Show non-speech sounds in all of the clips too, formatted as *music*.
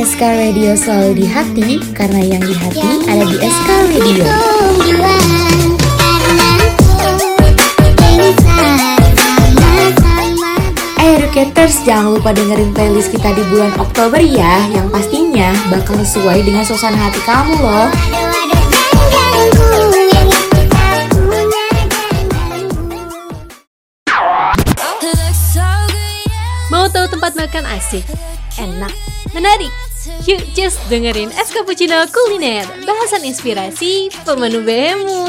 SK Radio selalu di hati karena yang di hati ada di SK Radio. Eh Educators, jangan lupa dengerin playlist kita di bulan Oktober ya Yang pastinya bakal sesuai dengan suasana hati kamu loh Mau tahu tempat makan asik, enak, menarik? Yuk just dengerin Es Cappuccino Kuliner. Bahasan inspirasi pemenu bemu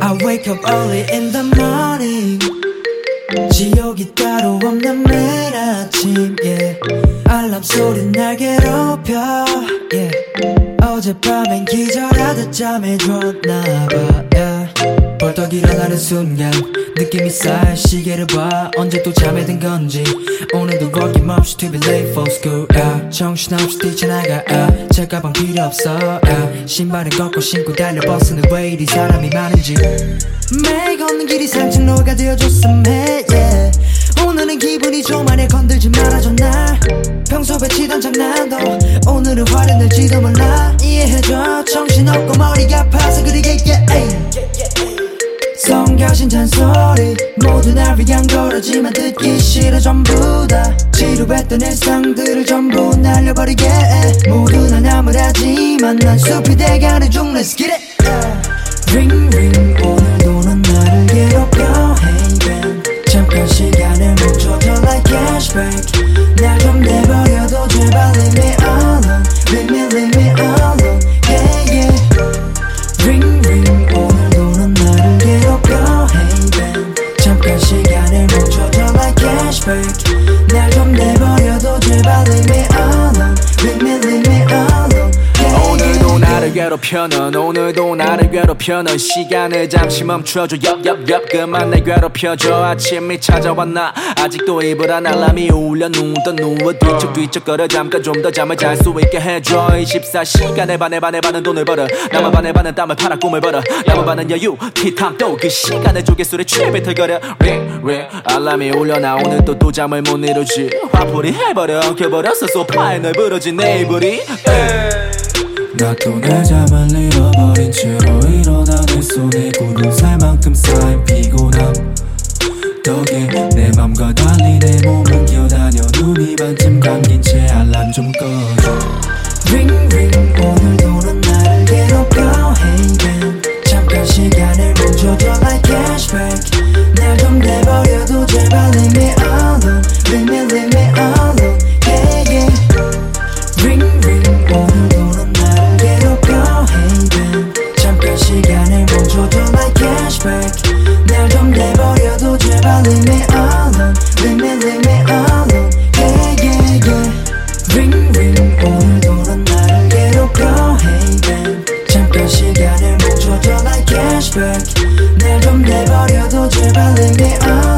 I wake up early in the 괴롭혀 yeah. 어젯밤엔 기절하듯 잠에 들었나봐 yeah. 벌떡 일어나는 순간 느낌이 쌓여 시계를 봐 언제 또 잠에 든 건지 오늘도 어김없이 to be late for school yeah. 정신없이 뛰쳐나가 yeah. 제 가방 필요 없어 yeah. 신발은 걷고 신고 달려 버스는 왜 이리 사람이 많은지 매일 걷는 길이 산책로가 되어줬음 해 yeah. 오늘은 기분이 좀 안에 건들지 말아줘 날 평소 배치던 장난도 오늘은 화를 낼지도 몰라. 이해해줘. 정신없고 머리가 아파서 그러게 yeah. 성가신 잔소리 모두 날 위한 거라지만 듣기 싫어 전부 다. 지루했던 일상들을 전부 날려버리게. 해. 모두 난 나무라지만 난 숲이 돼가는 get it. Ring ring flashback 괴롭혀 넌 오늘도 나를 괴롭혀 넌 시간을 잠시 멈춰줘. 엽엽엽 그만 날 괴롭혀줘. 아침이 찾아와 나? 아직도 입을 안 알람이 울려 누워 누워 뒤척뒤척거려 잠깐 좀 더 잠을 잘 수 있게 해줘. 24시간에 반에 반에 반은 돈을 벌어. 나만 반에 반은 땀을 팔아 꿈을 벌어. 남은 반은 여유 또그 시간에 조개 소리 취해 비틀거려. 링링 알람이 울려 나? 오늘 또, 또 잠을 못 이루지. 화풀이 해버려. 엉켜버렸어 소파에 널 부러진 내 이불이 나또 내 잠을 잃어버린 채로 일어나 내 손에 굳은 살만큼 쌓인 피곤함. 덕에 내 맘과 달리 내 몸은 기어다녀 눈이 반쯤 감긴 채 알람 좀 꺼줘. 링링 오늘도 넌 나를 괴롭혀. Hey Ben 잠깐 시간을 멈춰줘. Like cashback. 날 좀 내버려둬 제발 me like cashback 날 좀 내버려둬 제발 leave me alone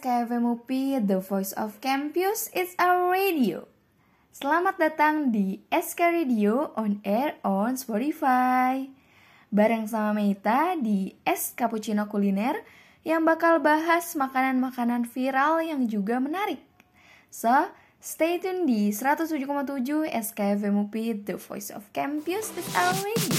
107,7 SKFM UPI, The Voice of Campus, It's Our Radio. Selamat datang di SK Radio on air on Spotify. Bareng sama Meita di S Cappuccino Kuliner yang bakal bahas makanan-makanan viral yang juga menarik. So, stay tune di 107,7 SKFM UPI, The Voice of Campus, It's Our Radio.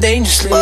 Dangerously.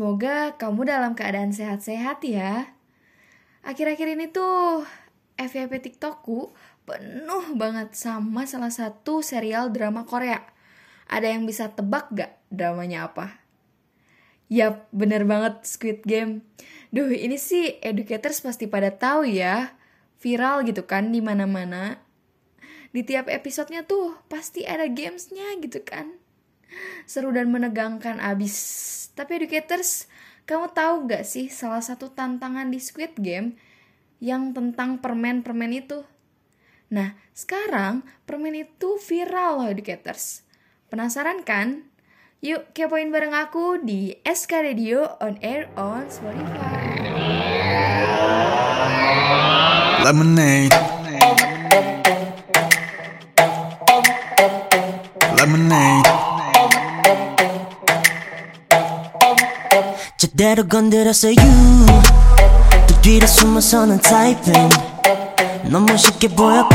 Semoga kamu dalam keadaan sehat-sehat ya. Akhir-akhir ini tuh FYP TikTokku penuh banget sama salah satu serial drama Korea. Ada yang bisa tebak gak dramanya apa? Yap, bener banget Squid Game. Duh, ini sih educators pasti pada tahu ya. Viral gitu kan di mana-mana. Di tiap episodenya tuh pasti ada gamesnya gitu kan. Seru dan menegangkan abis. Tapi educators, kamu tahu gak sih salah satu tantangan di Squid Game yang tentang permen-permen itu? Nah, sekarang permen itu viral loh educators. Penasaran kan? Yuk kepoin bareng aku di SK Radio on Air on Spotify. Lemonade. Lemonade. Lemonade. 그대로 건드렸어 you 또 뒤로 숨어서는 타입은 너무 쉽게 보였고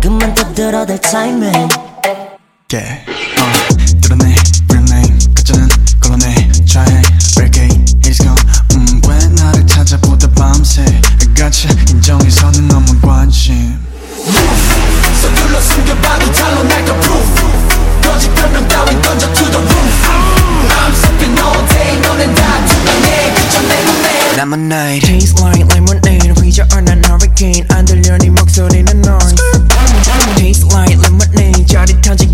그만 떠들어댈 타이밍 yeah. 어, 드러내 real name 가짜는 걸러내 좌해 break it. It's gone. 음왜 나를 찾아보다 밤새 가차 인정해서는 너무 관심. 서둘러 숨겨봐도 탈로 날것 남은 Taste like lemonade 위저 어난 hurricane 안 들려 네 목소리는 noise Taste like lemonade 짜릿한지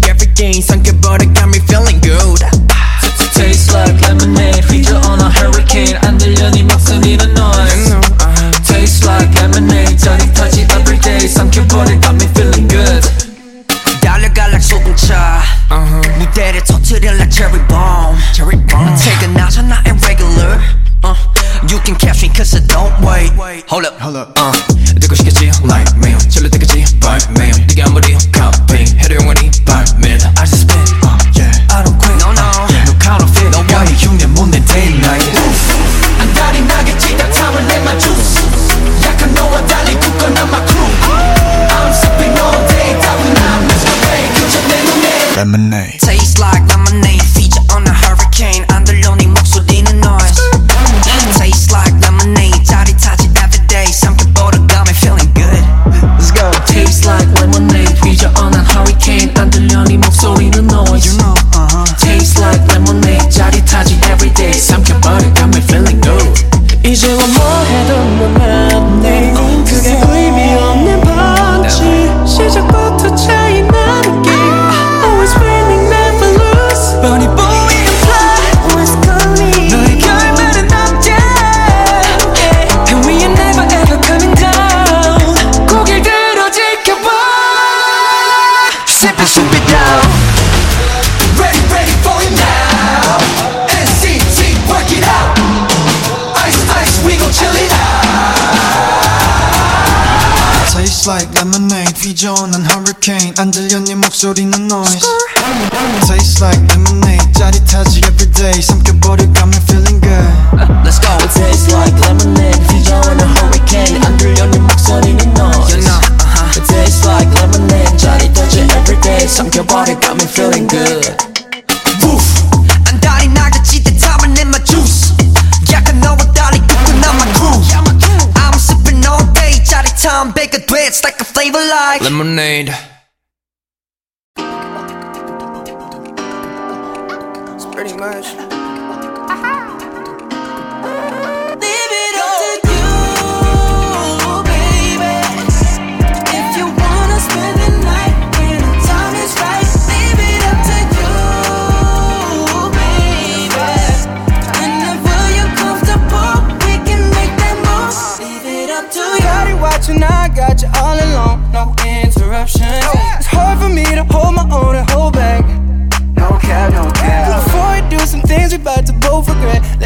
like lemonade 비전한 hurricane. 안 들려 네 목소리는 너 pretty much.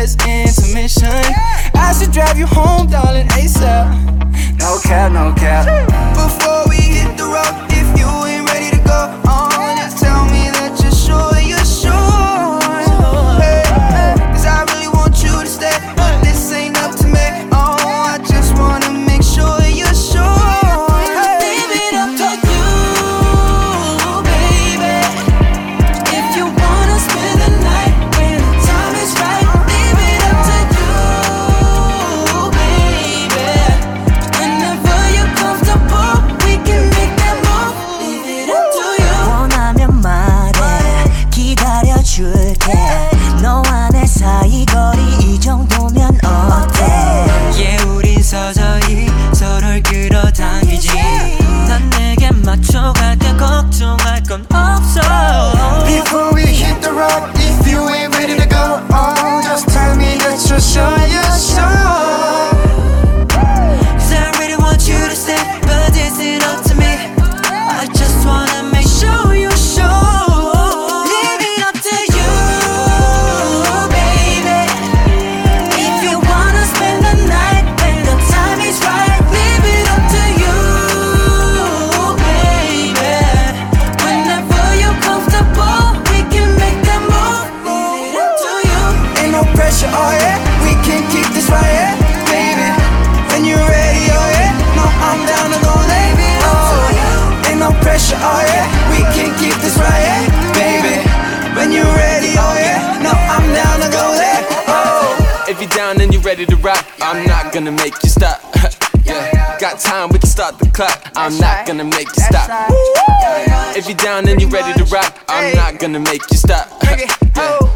just intermission. I should drive you home, darling, ASAP. No cap, no cap. Start the clock. I'm not gonna make you stop. If you're down and you're ready to rock, *laughs* I'm not gonna make you stop. yeah,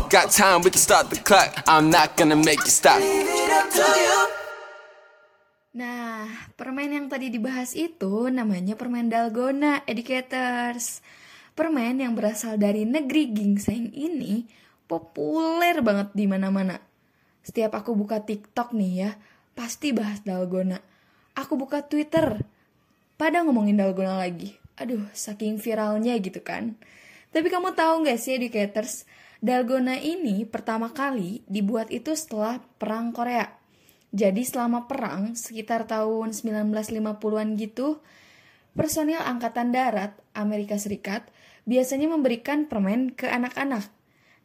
got time, we can start the clock. I'm not gonna make you stop. Nah, permen yang tadi dibahas itu namanya permen dalgona, educators. Permen yang berasal dari negeri gingseng ini populer banget di mana-mana. Setiap aku buka TikTok nih ya, pasti bahas dalgona. Aku buka Twitter, pada ngomongin dalgona lagi. Aduh, saking viralnya gitu kan. Tapi kamu tahu nggak sih educators, dalgona ini pertama kali dibuat itu setelah Perang Korea. Jadi selama perang sekitar tahun 1950-an gitu, personil angkatan darat Amerika Serikat biasanya memberikan permen ke anak-anak.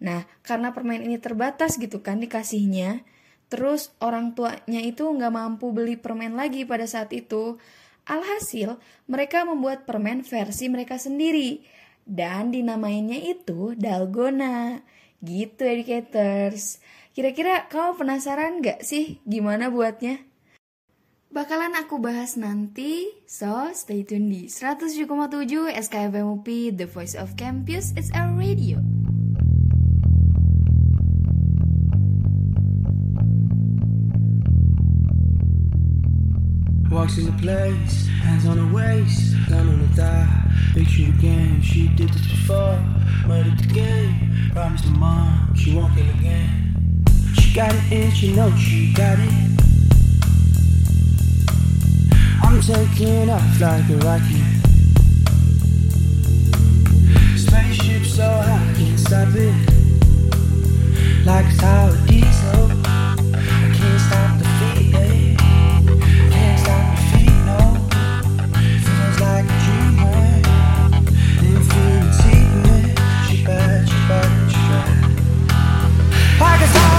Nah, karena permen ini terbatas gitu kan dikasihnya, terus orang tuanya itu nggak mampu beli permen lagi pada saat itu. Alhasil, mereka membuat permen versi mereka sendiri. Dan dinamainnya itu Dalgona. Gitu educators. Kira-kira kamu penasaran gak sih gimana buatnya? Bakalan aku bahas nanti, so stay tune di 107,7 SKFM UP, The Voice of Campus, it's our radio. Walks in the place, hands on her waist, gun on her thigh. Picture the game, she did this before. Murdered the game, promised her mom she won't kill again. She got it in, she knows she got it. I'm taking off like a rocket. Spaceship so high, can't stop it. Like a tower diesel, Pakistan,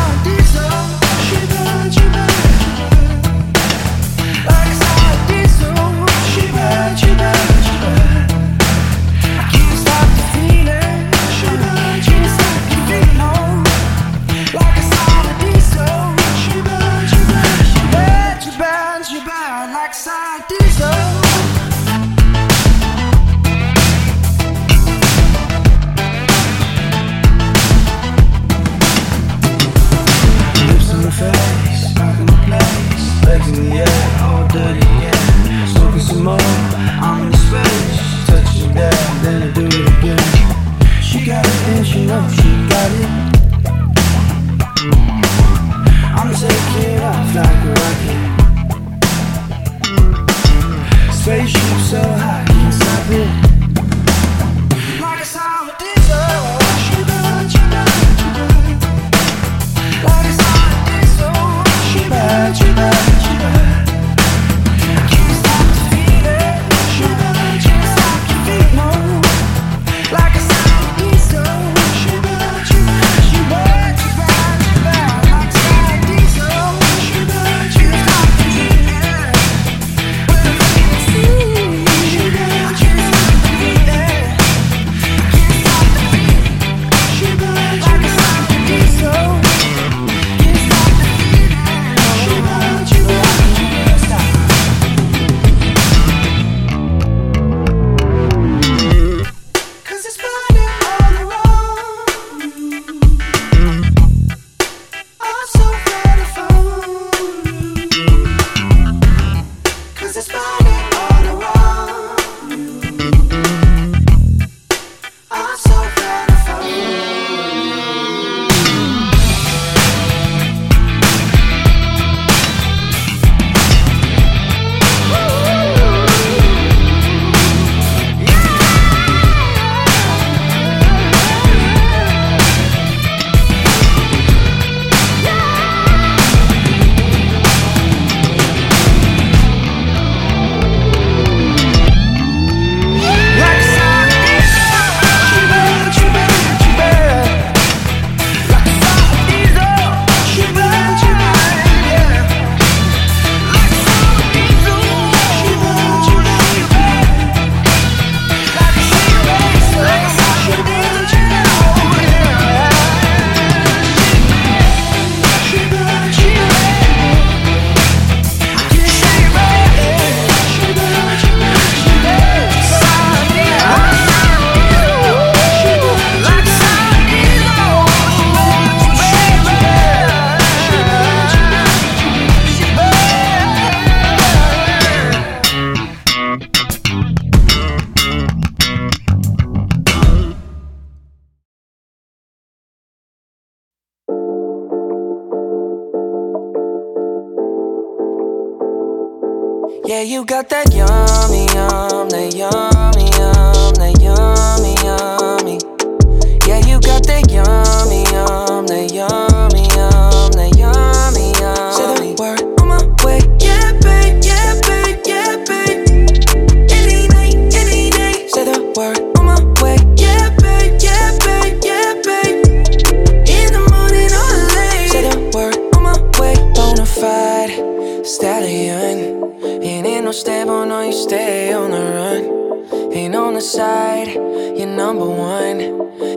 the side, you're number one.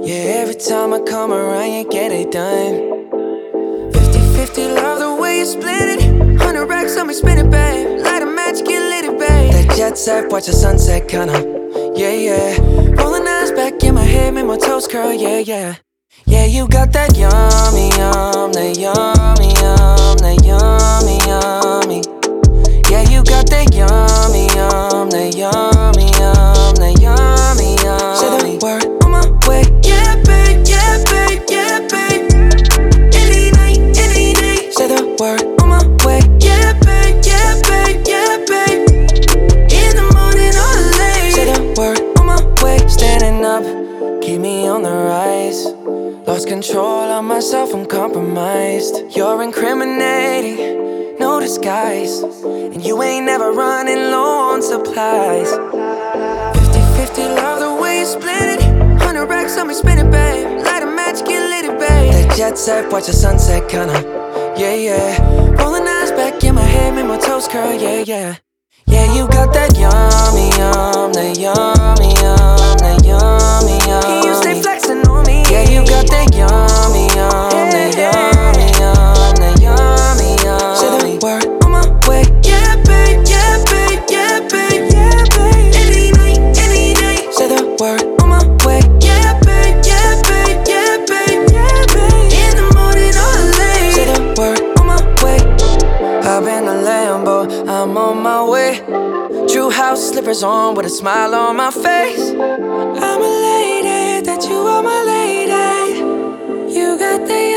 Yeah, every time I come around, you get it done. 50 50, love the way you split it. 100 racks on me, spin it, babe. Light a match, get lit, it, babe. That jet set, watch the sunset, kinda. Yeah, yeah. Rolling eyes back in my head, make my toes curl, yeah, yeah. Yeah, you got that yummy, yum, that yummy, yum, that yummy, yummy. Yeah, you got that yummy, yum, that yummy, yum, word on my way. Yeah, babe, yeah, babe, yeah, babe. Any night, any day. Say the word on my way. Yeah, babe, yeah, babe, yeah, babe. In the morning or late. Say the word on my way. Standing up, keep me on the rise. Lost control of myself, I'm compromised. You're incriminating, no disguise. And you ain't never running low on supplies. 50 50, love the way split it. 100 racks on me, spin it, babe. Light a match, get lit, it, babe. That jet set, watch the sunset, kinda. Yeah, yeah. Rolling eyes back in my head, make my toes curl, yeah, yeah. Yeah, you got that yummy, yum, that yummy, yum, that yummy, yum. You stay flexing on me. Yeah, you got that yummy, yum, that yummy, slippers on with a smile on my face. I'm elated that you are my lady. You got the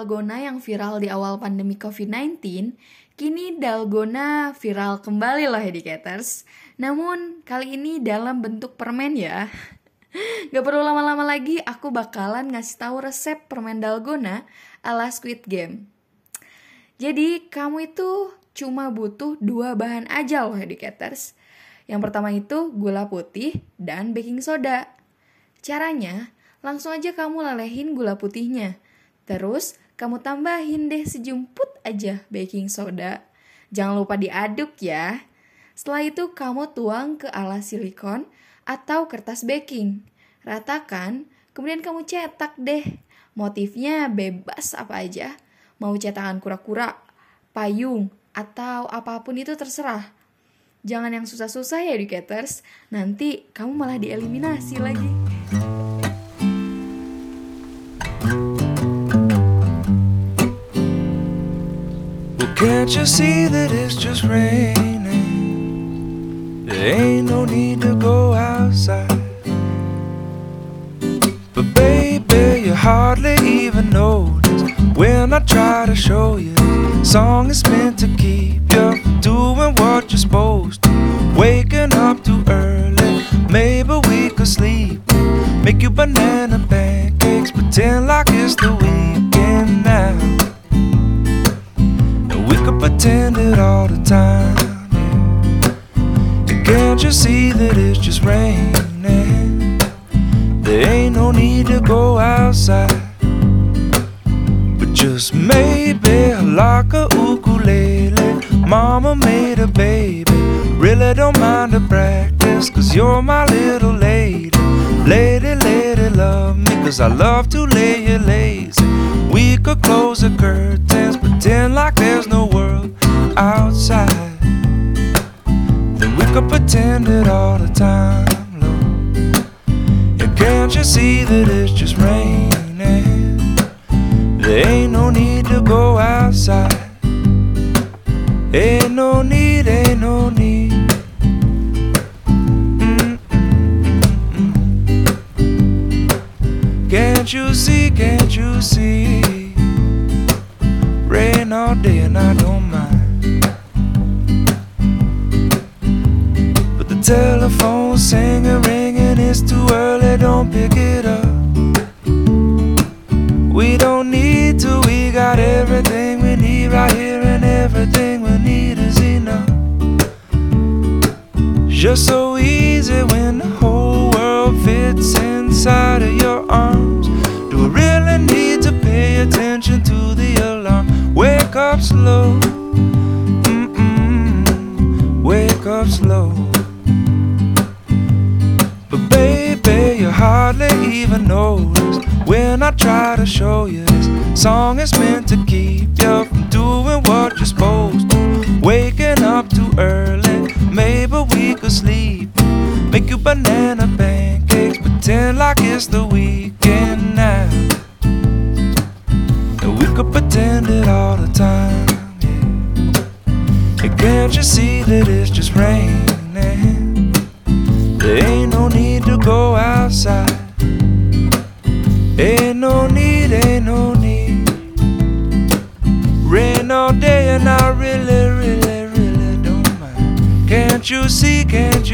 dalgona yang viral di awal pandemi COVID-19, kini dalgona viral kembali loh educators. Namun kali ini dalam bentuk permen ya. *laughs* Gak perlu lama-lama lagi, aku bakalan ngasih tahu resep permen dalgona ala Squid Game. Jadi kamu itu cuma butuh dua bahan aja loh educators. Yang pertama itu gula putih dan baking soda. Caranya, langsung aja kamu lelehin gula putihnya. Terus kamu tambahin deh sejumput aja baking soda. Jangan lupa diaduk ya. Setelah itu kamu tuang ke alas silikon atau kertas baking. Ratakan, kemudian kamu cetak deh. Motifnya bebas apa aja. Mau cetakan kura-kura, payung, atau apa pun itu terserah. Jangan yang susah-susah ya educators, nanti kamu malah dieliminasi lagi. Can't you see that it's just raining? There ain't no need to go outside. But baby, you hardly even notice when I try to show you. Song is meant to keep you doing what you're supposed to. Waking up too early, maybe we could sleep. Make you banana pancakes, pretend like it's the weekend can't you see that it's just raining? There ain't no need to go outside. Cause maybe like a ukulele, mama made a baby. Really don't mind the practice, cause you're my little lady. Lady, lady, love me, cause I love to lay you lazy. We could close the curtains, pretend like there's no world outside. All the time, Lord. And can't you see that it's just raining? There ain't no need to go outside. Ain't no need, ain't no need. Can't you see, can't you see? Rain all day and I singing, ringing, it's too early, don't pick it up. We don't need to, we got everything we need right here, and everything we need is enough. Just so easy when the whole world fits inside of your arms. Do we really need to pay attention to the alarm? Wake up slow, even notice when I try to show you this song is meant to keep you from doing what you're supposed to. Waking up too early, maybe we could sleep. Make you banana pancakes, pretend like it's the weekend now. And we could pretend it all the time. Yeah. And can't you see that it's just raining? music and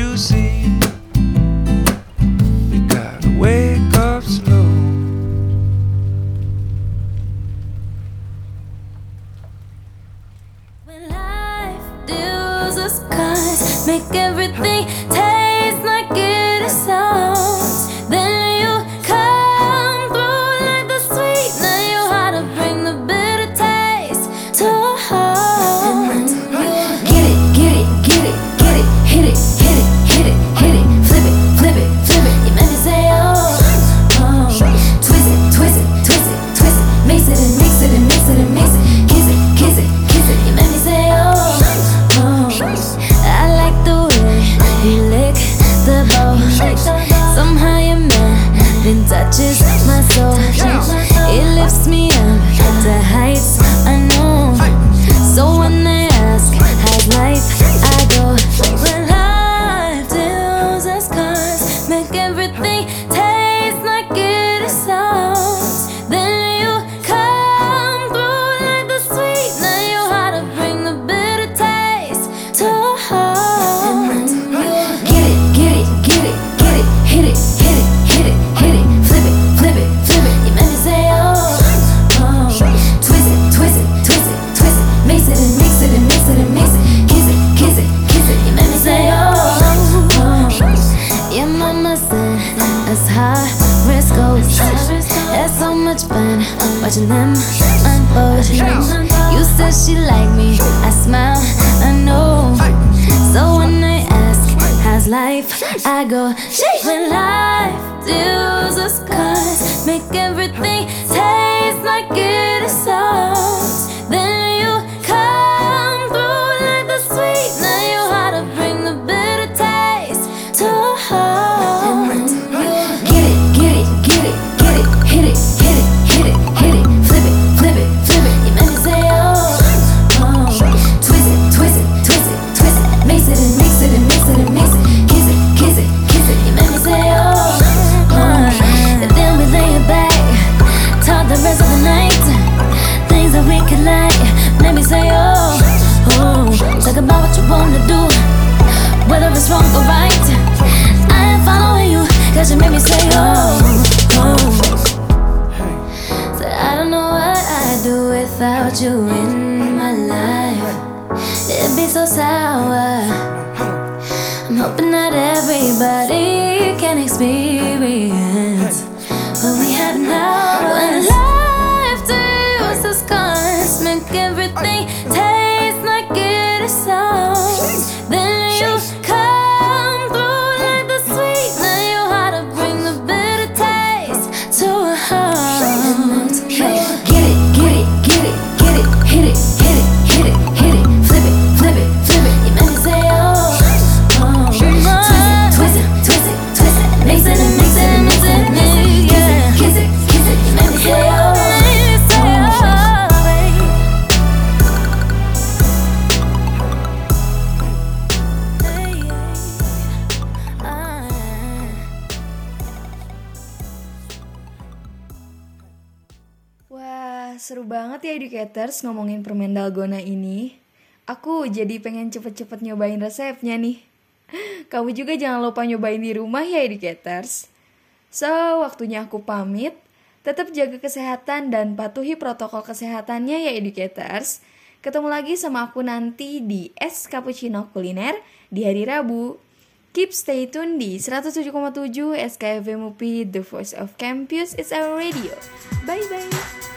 close, I don't know what I'd do without you in my life. It'd be so sour. I'm hoping that everybody can experience what we have now. When life to you is make everything tastes like it is so. Educators ngomongin permen dalgona ini. Aku jadi pengen cepet-cepet nyobain resepnya nih. *laughs* Kamu juga jangan lupa nyobain di rumah ya educators. So, waktunya aku pamit. Tetap jaga kesehatan dan patuhi protokol kesehatannya ya educators. Ketemu lagi sama aku nanti di Es Cappuccino Kuliner di hari Rabu. Keep stay tune di 107,7 SKFM UP The Voice of Campus is our radio. Bye bye.